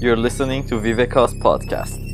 You're listening to Viveka's podcast.